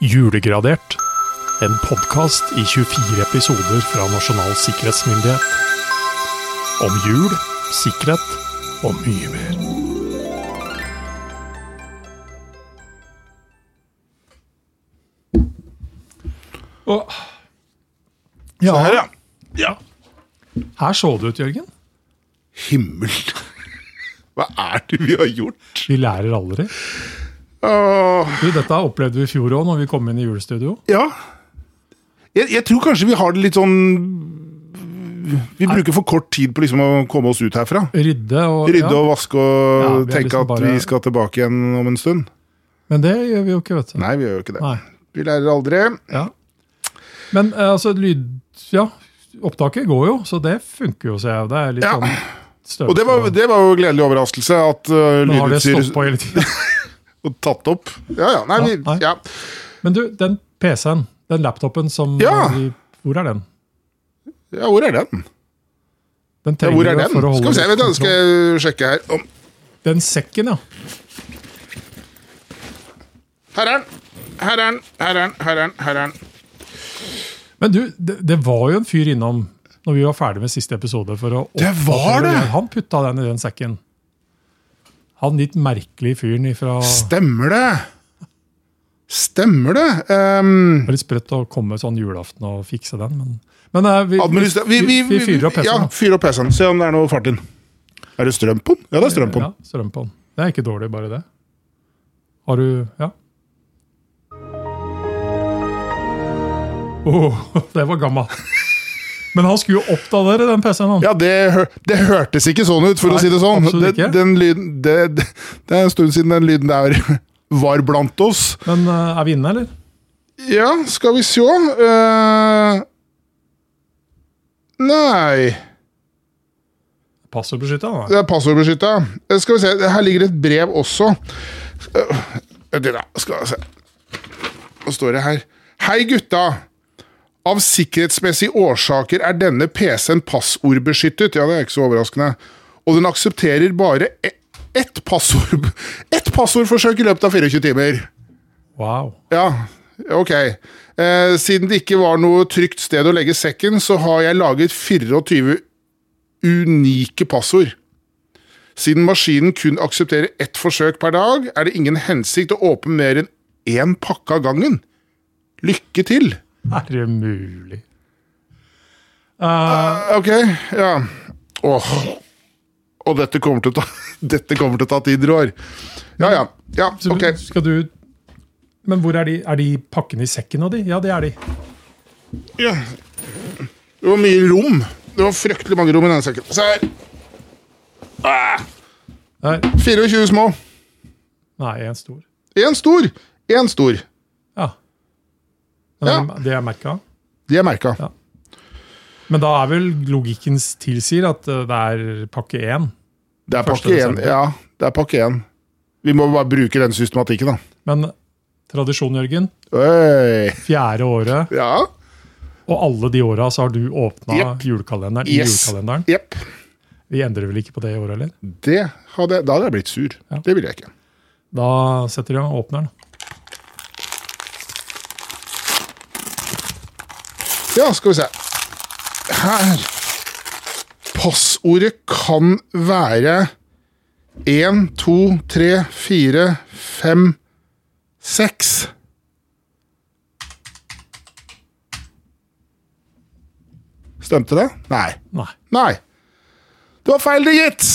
Julegradert. En podkast i 24 episoder fra Nasjonal sikkerhetsmyndighet. Om jul, sikkerhet og mye mer. Og, ja, Her, ja. ja. her så det ut, Jørgen. Himmel. Hva er det vi har gjort? Vi lærer aldri. Åh, Du, dette opplevde vi i fjor òg, når vi kom inn i julestudio. ja. Jeg, jeg tror kanskje vi har det litt sånn Vi bruker for kort tid på liksom å komme oss ut herfra. Rydde og Rydde og vaske og Ja, tenke liksom at bare- vi skal tilbake igjen om en stund. Men det gjør vi jo ikke, vet du. Nei, vi gjør jo ikke det. Nei. Vi lærer aldri. Ja. Men eh, altså, lyd... Ja, opptaket går jo, så det funker jo, ser jeg. Det er litt Ja. sånn støvete. Og det var, det var jo gledelig overraskelse at uh, Men har det lydutstyr stått på hele tiden? og tatt opp. Ja, ja. Nei, Ja, vi, ja. Men du, den PC-en, den laptopen som Ja. vi, Hvor er den? ja, hvor er den? Den Ja, hvor er den? Skal vi se, vet du, skal jeg sjekke her. Om. Den sekken, ja. Her er den. Her er den. Her er den. Her er den. Her er den. Men du, det, det var jo en fyr innom når vi var ferdig med siste episode. for å Det var det! Han putta den i den sekken. Han litt merkelige fyren ifra Stemmer det? Stemmer det? Um, var litt sprøtt å komme sånn julaften og fikse den, men, men eh, vi, vi, vi, vi, fyrer opp PC-en. Ja, fyr opp PC-en. Se om det er noe fart inn. Er det strøm på den? Ja, det er strøm på den. Ja, strøm på den. Det er ikke dårlig, bare det. Har du Ja? Åh, det var gammelt. Men han skulle jo oppdatere den PC-en. han. Ja, det, det hørtes ikke sånn ut, for Nei, å si det sånn. Det, den lyden, det, det, det er en stund siden den lyden der var blant oss. Men eh, er vi inne, eller? Ja, skal vi sjå uh... Nei Passordbeskytta? da. Det er passordbeskytta. Eh, Skal vi se, her ligger et brev også. Eh, Det da, skal vi se. Hva står det her? Hei, gutta! Av sikkerhetsmessige årsaker er denne PC-en passordbeskyttet. Ja, det er ikke så overraskende. Og den aksepterer bare e- ett passord Ett passordforsøk i løpet av 24 timer. Wow. Ja, ok. Eh, siden det ikke var noe trygt sted å legge sekken, så har jeg laget 24 unike passord. Siden maskinen kun aksepterer ett forsøk per dag, er det ingen hensikt å åpne mer enn én pakke av gangen. Lykke til! Er det mulig? Uh, Ok, ja. Åh. Og dette kommer til å ta, dette kommer til å ta tid, Roar. Ja, ja. ja ok. Skal du Men hvor er de? Er de pakkene i sekken av de? Ja, det er de. Ja. Det var mye rom. Det var fryktelig mange rom i denne sekken. Se her. Ah, 24 små. Nei, én stor. Én stor. Én stor. Ja. Det er merka. De er merka. Ja. Men da er vel logikken tilsier at eh, det er pakke én? Det er pakke én. Ja, det er pakke én. Vi må bare bruke den systematikken, da. Men tradisjon, Jørgen. Øy. Fjerde året, Ja. og alle de åra så har du åpna yep. julekalenderen Yes. julekalenderen. Yep. Vi endrer vel ikke på det i år, eller? Det hadde, da hadde jeg blitt sur. Ja. Det ville jeg ikke. Da setter de i gang og åpner den. Ja, skal vi se. Her. Passordet kan være én, to, tre, fire, fem, seks. Stemte det? Nei. Nei. Nei. Det var feil, det, gitt.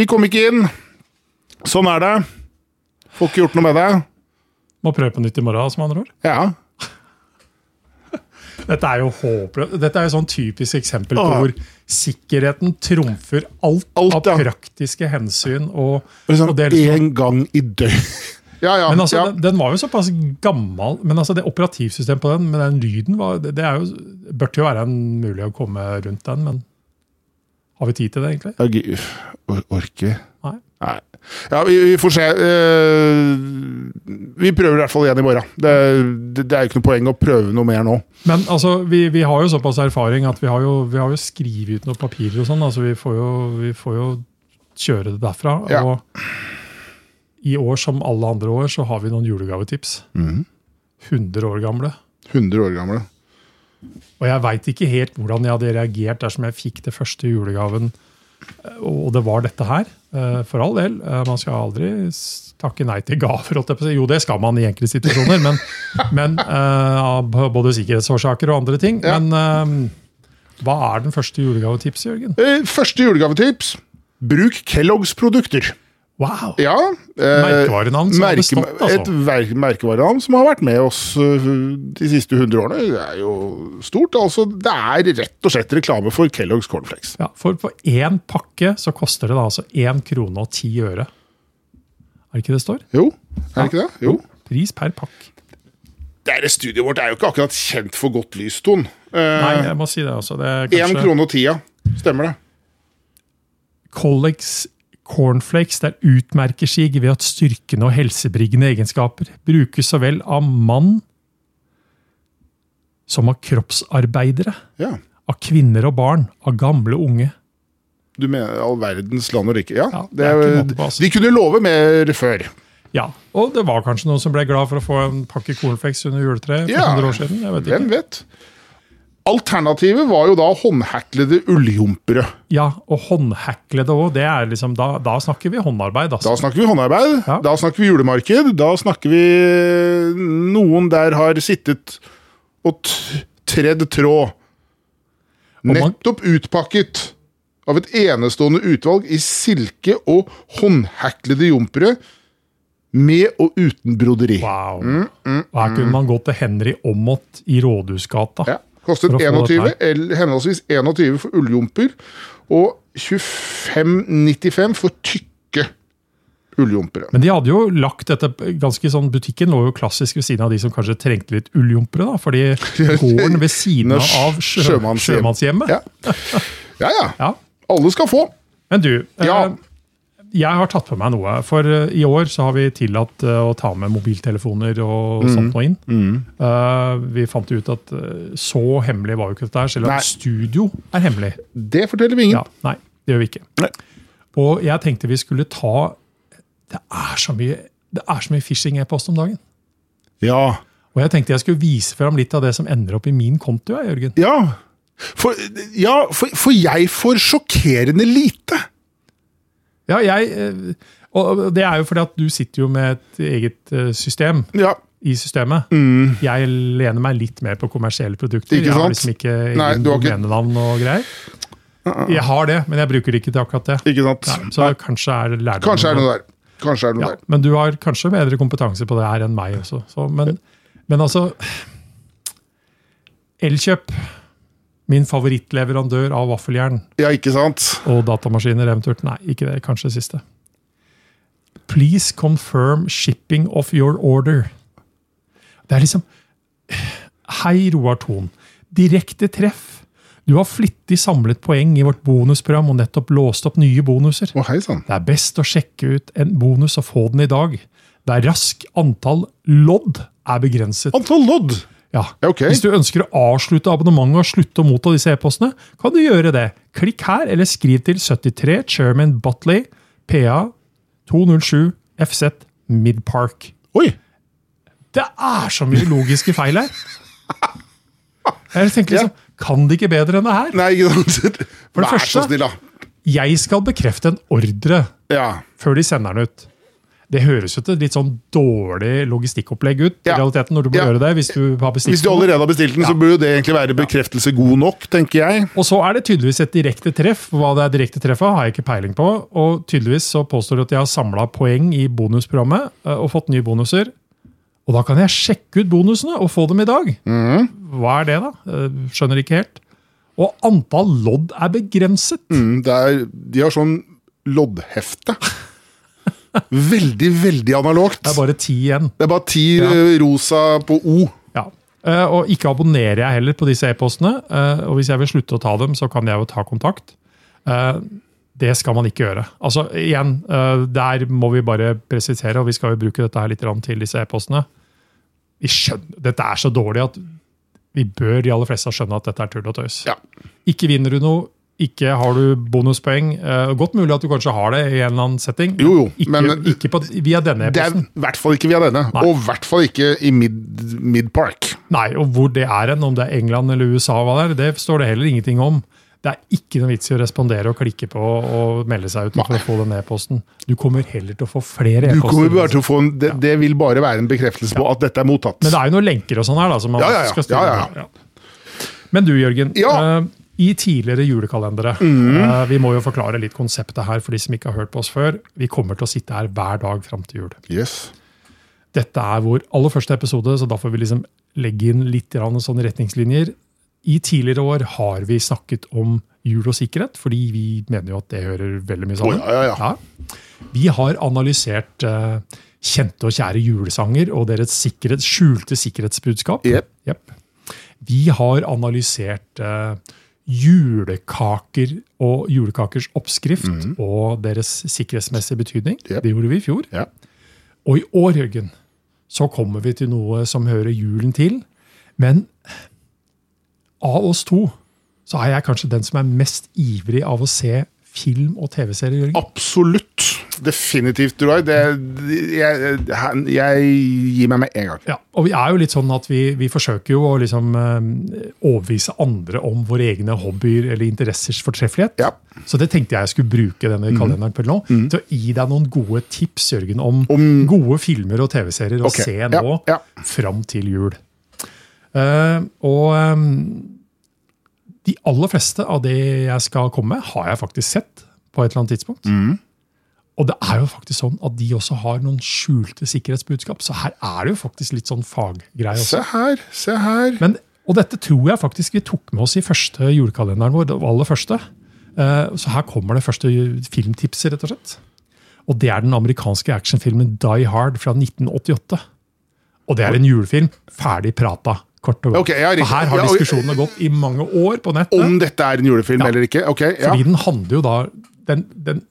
Vi kom ikke inn. Sånn er det. Får ikke gjort noe med det. Må prøve på nytt i morgen, som andre ord. Ja. Dette er jo håpløst. Dette er jo sånn typisk eksempel på hvor sikkerheten trumfer alt, Alt, av ja. praktiske hensyn. Og, Liksom og det liksom, en gang i døgnet. Ja, ja. men altså, ja. den, den var jo såpass gammel. Men altså, det operativsystemet på den med den lyden var, det, er jo, burde jo være en mulig å komme rundt den. Men har vi tid til det, egentlig? Jeg orker Nei. Ja, vi, vi får se. Uh, vi prøver i hvert fall igjen i morgen. Det, det, det er jo ikke noe poeng å prøve noe mer nå. Men altså, vi, vi har jo såpass erfaring at vi har jo, vi har jo skrevet ut noen papirer og sånn. altså Vi får jo, vi får jo kjøre det derfra. Ja. Og i år som alle andre år så har vi noen julegavetips. Mhm. 100 år gamle. 100 år gamle. Og jeg veit ikke helt hvordan jeg hadde reagert dersom jeg fikk det første julegaven, eh, og det var dette her. Eh, For all del, eh, man skal aldri takke nei til gaver. Jo, det skal man i enkelte situasjoner, men, men eh, av både sikkerhetsårsaker og andre ting. Ja. Men hva er den første julegavetipset, Jørgen? Første julegavetips. Bruk Kellogg's produkter. Wow! Ja. eh, Merkevarenavn som har bestått, altså. Et merkevarenavn som har vært med oss eh, de siste 100 årene. Det er jo stort. altså Det er rett og slett reklame for Kellogg's cornflakes. Ja, for på én pakke så koster det da altså 1 krone og 10 øre. Er det ikke det står? Jo, er det ikke det? Jo. Pris per pakk. Det er Studioet vårt er jo ikke akkurat kjent for godt lyston. Eh, Nei, jeg må si det også. Det er kanskje krone og tia. Stemmer det? Collex cornflakes der utmerker seg ved at styrkende og helsebringende egenskaper brukes så vel av mann som av kroppsarbeidere, Ja. av kvinner og barn, av gamle og unge. Du mener all verdens land og rike? Ja. Ja, det det er er, måte på, altså. de kunne love mer før. Ja, Og det var kanskje noen som ble glad for å få en pakke cornflakes under juletreet for Ja, 100 år siden. jeg vet Hvem ikke. vet? Alternativet var jo da håndheklede ulljumpere. Ja, Og håndheklede òg. Liksom, da, da snakker vi håndarbeid. Da altså. snakker vi håndarbeid, Ja. da snakker vi julemarked, da snakker vi noen der har sittet og tredd tråd. Nettopp utpakket av et enestående utvalg i silke og håndheklede jumpere, med og uten broderi. Wow. Mm, Og Her kunne man gått til Henry Aamodt i Rådhusgata. Ja, kostet For å få 21, eller henholdsvis 21 for ulljomper og 25,95 for tykke ulljumpere. Men de hadde jo lagt dette ganske sånn, Butikken lå jo klassisk ved siden av de som kanskje trengte litt ulljumpere. da, fordi gården ved siden av sjø, sjømannshjemmet. Ja. ja, ja. Ja. Alle skal få. Men du, Ja. eh, jeg har tatt på meg noe. For eh, i år så har vi tillatt eh, å ta med mobiltelefoner og Mm. sånt noe inn. Eh, vi fant ut at så hemmelig var jo ikke dette selv om studio er hemmelig. Det forteller vi ingen. Ja, nei, det gjør vi ikke. Nei. Og jeg tenkte vi skulle ta Det er så mye, det er så mye phishing-e-post om dagen. Ja. Og jeg tenkte jeg skulle vise fram litt av det som ender opp i min konto. Jørgen. Ja. For, ja, for, for jeg får sjokkerende lite. Ja, jeg, eh, og det er jo fordi at du sitter jo med et eget eh, system Ja. i systemet. Jeg lener meg litt mer på kommersielle produkter. Ikke sant? jeg har liksom ikke Nei, egen du har ikke- domenenavn og greier. Jeg har det, men jeg bruker det ikke til akkurat det. Ikke sant? Nei, så kanskje er det lærdommen. Kanskje er det noe der. Kanskje er det noe Ja, der. men du har kanskje bedre kompetanse på det her enn meg også. Så, men, men altså Elkjøp, min favorittleverandør av vaffeljern Ja, ikke sant? og datamaskiner eventuelt. Nei, ikke det. Kanskje det siste. Please confirm shipping of your order. Det er liksom Hei, Roar Thon. Direkte treff. Du har flittig samlet poeng i vårt bonusprogram og nettopp låst opp nye bonuser. Sann. Det er best å sjekke ut en bonus og få den i dag. Det er rask antall lodd er begrenset. Antall lodd! Ja. Okay. Hvis du ønsker å avslutte abonnementet og slutte å motta disse e-postene, kan du gjøre det. Klikk her, eller skriv til 73 Chairman Butley, PA 207 FZ Midpark. Oi! Det er så mye logiske feil her! Jeg tenker liksom, Kan de ikke bedre enn det her? Nei, ikke? For det Vær første- så snill, da. Jeg skal bekrefte en ordre Ja. før de sender den ut. Det høres til et litt sånn dårlig logistikkopplegg ut, Ja. i realiteten, når du må Ja. gjøre det hvis du har bestilt Hvis du allerede har bestilt den, så burde det egentlig være bekreftelse god nok, tenker jeg. Og så er det tydeligvis et direkte treff. Hva det er direkte treff av, har jeg ikke peiling på. Og tydeligvis så påstår du at jeg har samla poeng i bonusprogrammet eh, og fått nye bonuser. Og da kan jeg sjekke ut bonusene og få dem i dag. Mm. Hva er det, da? Eh, Skjønner ikke helt. Og antall lodd er begrenset. Mm, det er, de har sånn loddhefte. Veldig, veldig analogt. Det er bare ti igjen. Det er bare ti Ja. eh, rosa på O. Ja. Eh, Og ikke abonnerer jeg heller på disse e-postene. eh, Og hvis jeg vil slutte å ta dem, så kan jeg jo ta kontakt. Det skal man ikke gjøre. Altså, igjen, Der må vi bare presisere, og vi skal jo bruke dette her litt til disse e-postene. Vi skjønner, Dette er så dårlig at vi bør de aller fleste skjønne at dette er tull og tøys. Ja. Ikke vinner du noe, Ikke har du bonuspoeng. Uh, godt mulig at du kanskje har det i en eller annen setting. Jo, jo, ikke, men- ikke på, via denne Det er episoden. i hvert fall ikke via denne. Nei. Og i hvert fall ikke i Mid, mid Park. Nei, og hvor det er hen, om det er England eller USA, det det står det heller ingenting om. Det er ikke noe vits i å respondere og klikke på og melde seg ut for å få den e-posten. Du kommer heller til å få flere Du kommer e-poster. en, det, det vil bare være en bekreftelse på at dette er mottatt. Men det er jo noen lenker og sånn her, da. Som man Ja, ja, ja. skal styre Ja, ja, ja. Men du, Jørgen. Ja. Mhm. I tidligere julekalendere eh, Vi må jo forklare litt konseptet her for de som ikke har hørt på oss før. Vi kommer til å sitte her hver dag fram til jul. Yes. Dette er vår aller første episode, så da får vi liksom legge inn litt sånne retningslinjer. I tidligere år har vi snakket om jul og sikkerhet, fordi vi mener jo at det hører veldig mye sammen. Oh, ja, ja, ja. Vi har analysert uh, kjente og kjære julesanger og deres sikkerhet, skjulte sikkerhetsbudskap. Jep. Yep. Vi har analysert eh, julekaker og julekakers oppskrift og deres sikkerhetsmessige betydning. Yep. Det gjorde vi i fjor. Ja. Og i år, Jørgen, så kommer vi til noe som hører julen til. Men av oss to så er jeg kanskje den som er mest ivrig av å se film og TV-serier. Jørgen. Absolutt. Definitivt, Roy. Det, jeg, jeg gir meg med en gang. Ja, og vi er jo litt sånn at vi, vi forsøker jo å liksom eh, overbevise andre om våre egne hobbyer eller interessers fortreffelighet. Ja. Mhm. Så det tenkte jeg skulle bruke denne kalenderen på nå, til å gi deg noen gode tips Jørgen, om, Om- gode filmer og TV-serier å okay. se nå ja. fram til jul. Uh, og um, de aller fleste av det jeg skal komme med, har jeg faktisk sett på et eller annet tidspunkt. Mhm. Og det er jo faktisk sånn at de også har noen skjulte sikkerhetsbudskap. Så her er det jo faktisk litt sånn faggreie også. Se her, se her. Men, og dette tror jeg faktisk vi tok med oss i første julekalenderen vår. det aller første. Eh, Så her kommer det første filmtipset, rett og slett. Og det er den amerikanske actionfilmen Die Hard fra 1988. Og det er en julefilm. Ferdig prata, kort og godt. Okay, og her har diskusjonene gått i mange år på nettet. Om dette er en julefilm Ja. eller ikke? Okay, ja. Fordi den handler jo da den, den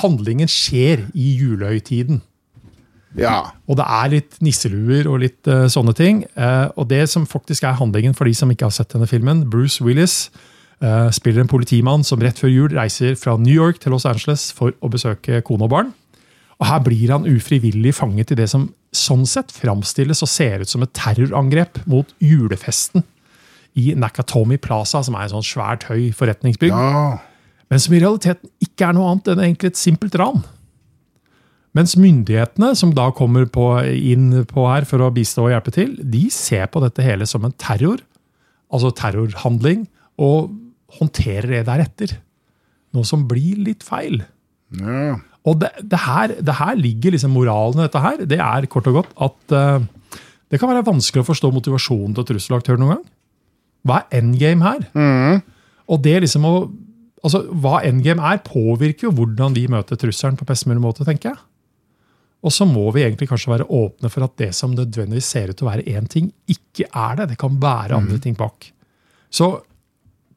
Handlingen skjer i julehøytiden. ja. Og det er litt nisseluer og litt uh, sånne ting. Uh, og det som faktisk er handlingen for de som ikke har sett denne filmen, Bruce Willis uh, spiller en politimann som rett før jul reiser fra New York til Los Angeles for å besøke kone og barn. Og her blir han ufrivillig fanget i det som sånn sett framstilles og ser ut som et terrorangrep mot julefesten i Nakatomi Plaza, som er en sånn svært høy forretningsbygg ja. Men som i realiteten ikke er noe annet enn egentlig et simpelt ran. Mens myndighetene, som da kommer på, inn på her for å bistå og hjelpe til, de ser på dette hele som en terror, altså terrorhandling, og håndterer det deretter. Noe som blir litt feil. ja. Og det, det, her, det her ligger liksom moralen i dette her. Det er kort og godt at uh, det kan være vanskelig å forstå motivasjonen til trusselaktøren noen gang. Hva er endgame her? Og det liksom å Altså, Hva endgame er, påvirker jo hvordan vi møter trusselen på best mulig måte, tenker jeg. Og så må vi egentlig kanskje være åpne for at det som nødvendigvis ser ut til å være én ting, ikke er det. Det kan være andre ting bak. Så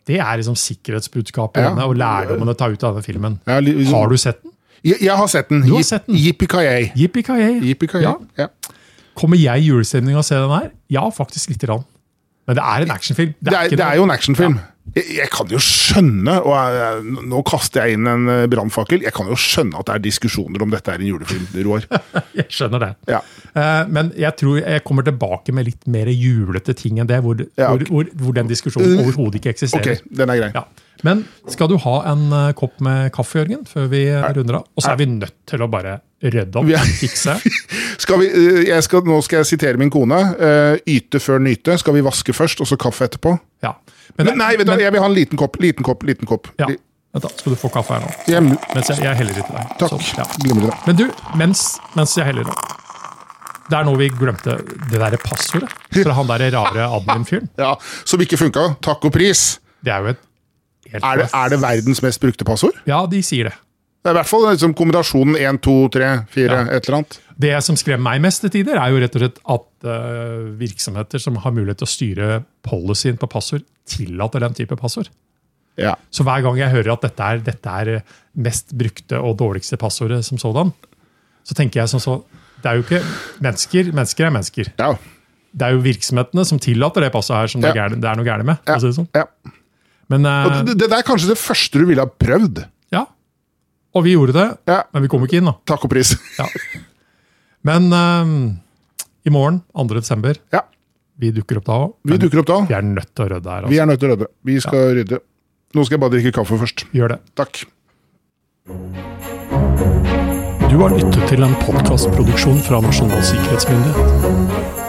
det er liksom sikkerhetsbudskapet Ja. og lærdommen å ta ut av denne filmen. Ja, liksom. Har du sett den? Jeg, jeg har sett den. Du har sett den? Yippee-ki-yay. Yippee-ki-yay. Ja. Ja. Kommer jeg i julestemning av å se den her? Ja, faktisk lite grann. Men det er en actionfilm. Det er, det er jo en actionfilm. Jeg, jeg kan jo skjønne, og jeg, nå kaster jeg inn en eh, brannfakkel, jeg kan jo skjønne at det er diskusjoner om dette er en julefilm, Roar. Jeg skjønner det. Ja. Eh, Men jeg tror jeg kommer tilbake med litt mer julete ting enn det, hvor, Ja, hvor, hvor, hvor den diskusjonen overhodet ikke eksisterer. Ok, den er grei. Ja. Men skal du ha en eh, kopp med kaffe, Jørgen, før vi eh, runder av? Og så er vi nødt til å bare rydde opp, fikse. Skal vi, jeg skal, nå skal jeg sitere min kone. Yte før nyte. Skal vi vaske først, og så kaffe etterpå? Ja. Men, Nei, vet du, men- jeg vil ha en liten kopp. Liten kopp, liten kopp. ja. Da, skal du få kaffe her nå? Jeg, Mens jeg, jeg heller i til deg. takk. Så, ja. Glimrende. Men du, mens, mens jeg heller nå Det er noe vi glemte det derre passordet fra han der rare admin-fyren. Ja, Som ikke funka. Takk og pris. Det er jo et helt Er det, er det verdens mest brukte passord? Ja, de sier det. Det er i hvert fall liksom kombinasjonen 1, 2, 3, 4, Ja. et eller annet. Det som skremmer meg mest til tider, er jo rett og slett at uh, virksomheter som har mulighet til å styre policyen på passord, tillater den type passord. Ja. Så hver gang jeg hører at dette er, dette er mest brukte og dårligste passordet som sådan, så tenker jeg sånn så Det er jo ikke mennesker. Mennesker er mennesker. Ja. Det er jo virksomhetene som tillater det passet her som det, er Ja. det er noe gærent med. Ja. si det sånn. ja. Men eh, det, det er kanskje det første du ville ha prøvd. Og vi gjorde det, Ja, men vi kom ikke inn, da. takk og pris. Ja. Men eh, i morgen, 2. desember, Ja, vi dukker opp da òg. vi dukker opp da. Vi er nødt til å rydde her. Vi Altså. er nødt til å rydde. Vi skal rydde. Nå skal jeg bare drikke kaffe først. Gjør det. Takk. Du har lyttet til en podkastproduksjon fra Nasjonal sikkerhetsmyndighet.